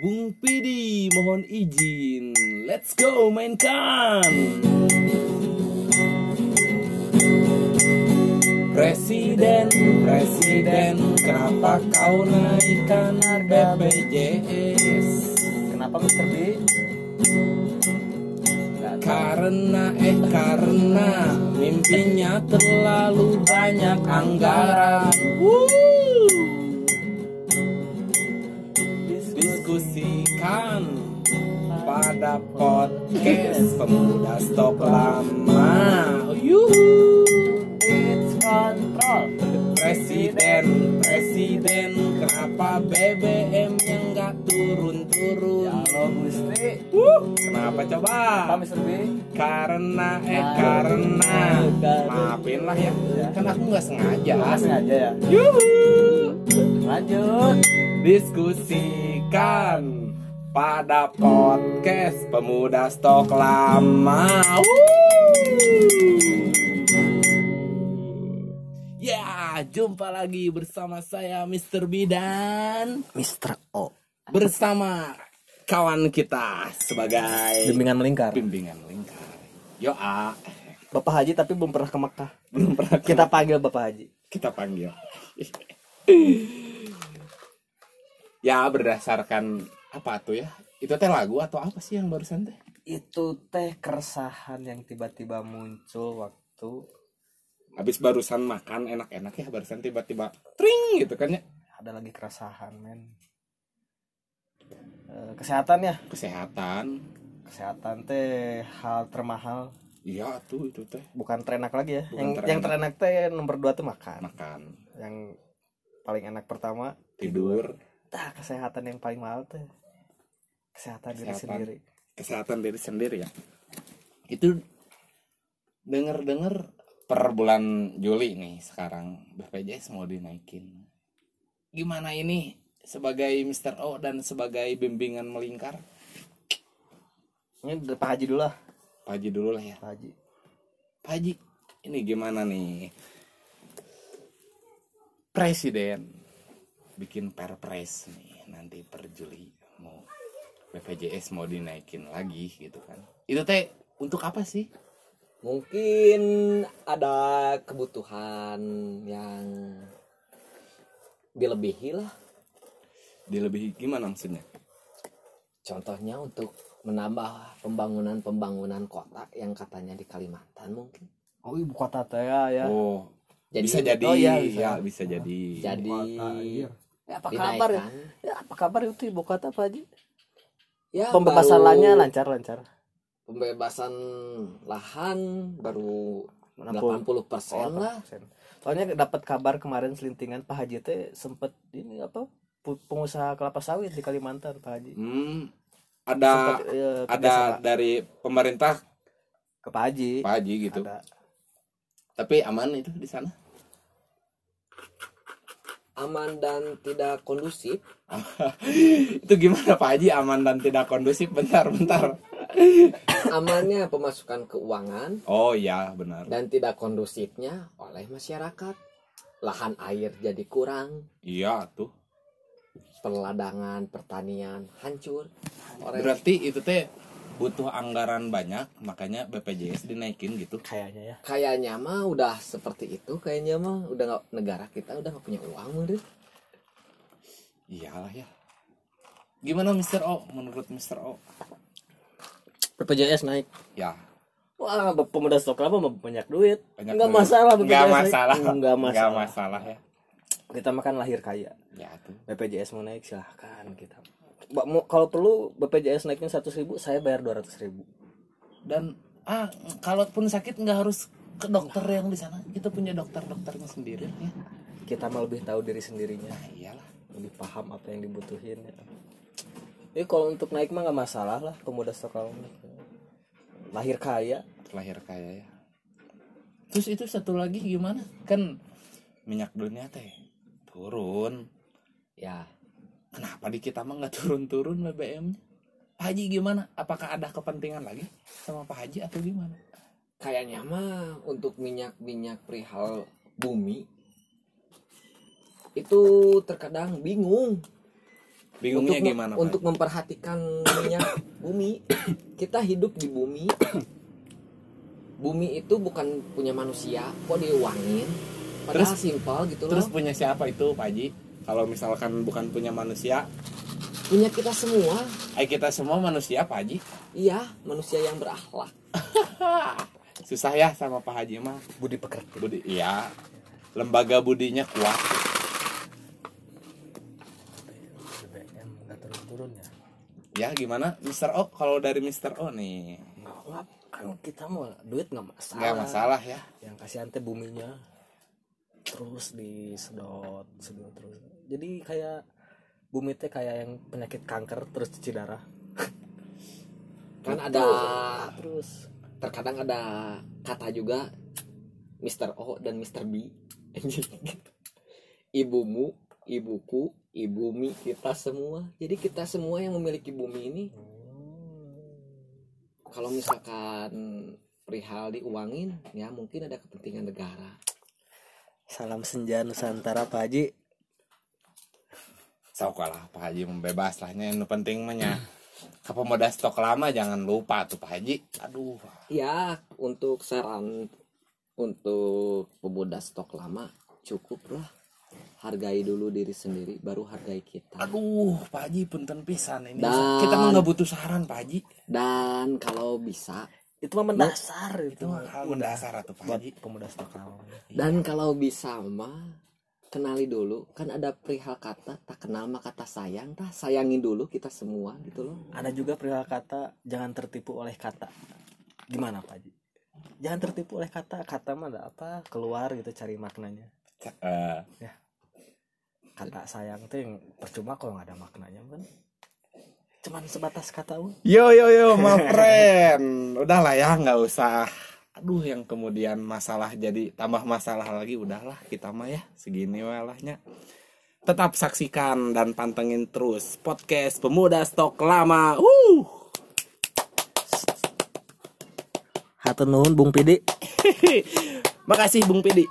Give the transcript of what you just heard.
Bung Pidi mohon izin Let's go mainkan Presiden, Presiden Kenapa kau naikkan harga BPJS Kenapa Mr. B? Karena eh karena Mimpinya terlalu banyak anggaran Wuh. Pada podcast pemuda stok lama Yuhu. It's control. Presiden, presiden, kenapa BBM yang nggak turun-turun? Ya Allah Gusti. Wuh, kenapa coba? Apa Mr. B? Karena eh karena maafin lah ya, kan aku nggak sengaja. Langsung aja ya. Yuhu. Lanjut. Diskusikan pada podcast pemuda stok lama. Ya, jumpa lagi bersama saya Mr. Bidan Mr. O. bersama kawan kita sebagai Bimbingan melingkar. bimbingan lingkar. Yo A, Bapak Haji tapi belum pernah ke Mekah. belum pernah Kita panggil Bapak Haji. kita panggil. ya berdasarkan apa tuh ya? Itu teh lagu atau apa sih yang barusan teh? Itu teh keresahan yang tiba-tiba muncul waktu Habis barusan makan enak-enak ya, barusan tiba-tiba tring gitu kan ya. ada lagi keresahan men. Eh, kesehatan ya, Kesehatan. kesehatan teh hal termahal Iya tuh itu teh bukan terenak lagi ya. Bukan yang terenak. yang terenak teh nomor dua tuh makan. makan, Yang paling enak pertama tidur, Nah, kesehatan yang paling mahal teh kesehatan, diri Kesehatan. sendiri. kesehatan diri sendiri ya. Itu denger-denger per bulan Juli nih sekarang BPJS mau dinaikin. Gimana ini sebagai Mr. O dan sebagai bimbingan melingkar? Ini dari Pak Haji dulu lah, Pak Haji dulu lah ya. Pak Haji. Pak Haji, ini gimana nih? Presiden bikin perpres nih nanti per Juli BPJS mau dinaikin lagi gitu kan. Itu teh untuk apa sih? mungkin ada kebutuhan yang dilebihi lah Dilebihi gimana maksudnya? contohnya untuk menambah pembangunan-pembangunan kota yang katanya di Kalimantan mungkin Oh, ibu kota teh ya. ya. Oh, jadi bisa jadi oh iya, bisa. ya bisa jadi. jadi kota, iya. Ya, apa kabar ya? Ya, apa kabar itu ibu kota Pak Haji? Ya Pembebasan baru lahannya lancar-lancar. pembebasan lahan baru 60. 80 persen Oh, lah. Soalnya dapat kabar kemarin selintingan Pak Haji teh sempet ini apa? pengusaha kelapa sawit di Kalimantan Pak Haji. Hmm, ada Sempet, eh, ada dari pemerintah ke Pak Haji. Pak Haji gitu. Ada. Tapi aman itu di sana. Aman dan tidak kondusif. Itu gimana Pak Haji? Aman dan tidak kondusif? Bentar bentar. Amannya pemasukan keuangan. Oh iya benar. Dan tidak kondusifnya oleh masyarakat. Lahan air jadi kurang. Iya tuh. Perladangan pertanian hancur. Orang berarti itu teh butuh anggaran banyak makanya BPJS dinaikin gitu Kayaknya ya. kayaknya mah udah seperti itu kayaknya mah udah nggak negara kita udah nggak punya uang menurut iyalah ya gimana Mr. O menurut Mr. O BPJS naik. ya Wah, pemuda stok lama mah banyak duit. banyak Enggak duit. masalah nggak BPJS naik. masalah Enggak nggak masalah. masalah ya Kita makan lahir kaya. ya tuh BPJS mau naik silahkan kita. Mau- Kalau perlu BPJS naiknya seratus ribu, saya bayar dua ratus ribu. dan ah kalaupun sakit nggak harus ke dokter yang di sana kita punya dokter dokternya sendiri ya Kita mah lebih tahu diri sendirinya, nah, iyalah lebih paham apa yang dibutuhin. Ya. Jadi kalau untuk naik mah nggak masalah lah pemuda stok lama. Lahir kaya, lahir kaya ya terus itu satu lagi gimana kan minyak dunia teh turun ya kenapa di kita mah nggak turun-turun BBM -nya? Pak Haji gimana? Apakah ada kepentingan lagi sama Pak Haji atau gimana? Kayaknya mah untuk minyak-minyak perihal bumi itu terkadang bingung. Bingungnya untuk, gimana Pak untuk memperhatikan minyak bumi. Kita hidup di bumi. Bumi itu bukan punya manusia kok diuangin padahal Terus- simpel gitu terus loh. punya siapa itu Pak Haji kalau misalkan bukan punya manusia. Punya kita semua. Eh kita semua manusia Pak Haji? Iya manusia yang berakhlak. Susah ya sama Pak Haji mah. Budi pekerti. Budi iya. Lembaga budinya kuat. Turun-turun ya? Ya gimana Mister O? Kalau dari Mister O nih. Kan kita mau duit nggak masalah. Nggak masalah ya. Yang kasihan teh buminya terus disedot sedot terus. Jadi kayak bumi teh kayak yang penyakit kanker terus cuci darah. Kan ada terus terkadang ada kata juga Mr. O dan Mr. B. Ibumu ibuku ibumi kita semua. Jadi kita semua yang memiliki bumi ini. Kalau misalkan perihal diuangin ya mungkin ada kepentingan negara salam senja nusantara pak haji. Sok lah Pak Haji membebas lah yang penting mah nya. Ke pemuda stok lama jangan lupa tuh Pak Haji. Aduh. Ya untuk saran untuk pemuda stok lama cukup lah. Hargai dulu diri sendiri baru hargai kita. Aduh Pak Haji punten pisan ini. Dan- kita mah nggak butuh saran Pak Haji. Dan kalau bisa itu mah mendasar itu itu. mah hal mendasar atau Pak. Buat Haji pemuda stok Dan kalau bisa mah kenali dulu kan ada perihal kata tak kenal mah kata sayang. Tah sayangin dulu kita semua gitu loh. ada juga perihal kata jangan tertipu oleh kata. Gimana pak haji? Jangan tertipu oleh kata kata mah ada apa? Keluar gitu cari maknanya. Eh, kata sayang tuh yang percuma kalau nggak ada maknanya kan cuman sebatas kata un yo yo yo my friend udahlah ya nggak usah. Aduh yang kemudian masalah jadi tambah masalah lagi udahlah kita mah ya segini walahnya. Tetap saksikan dan pantengin terus podcast pemuda stok lama. Uh. Hatur nuhun bung pidi. Makasih bung pidi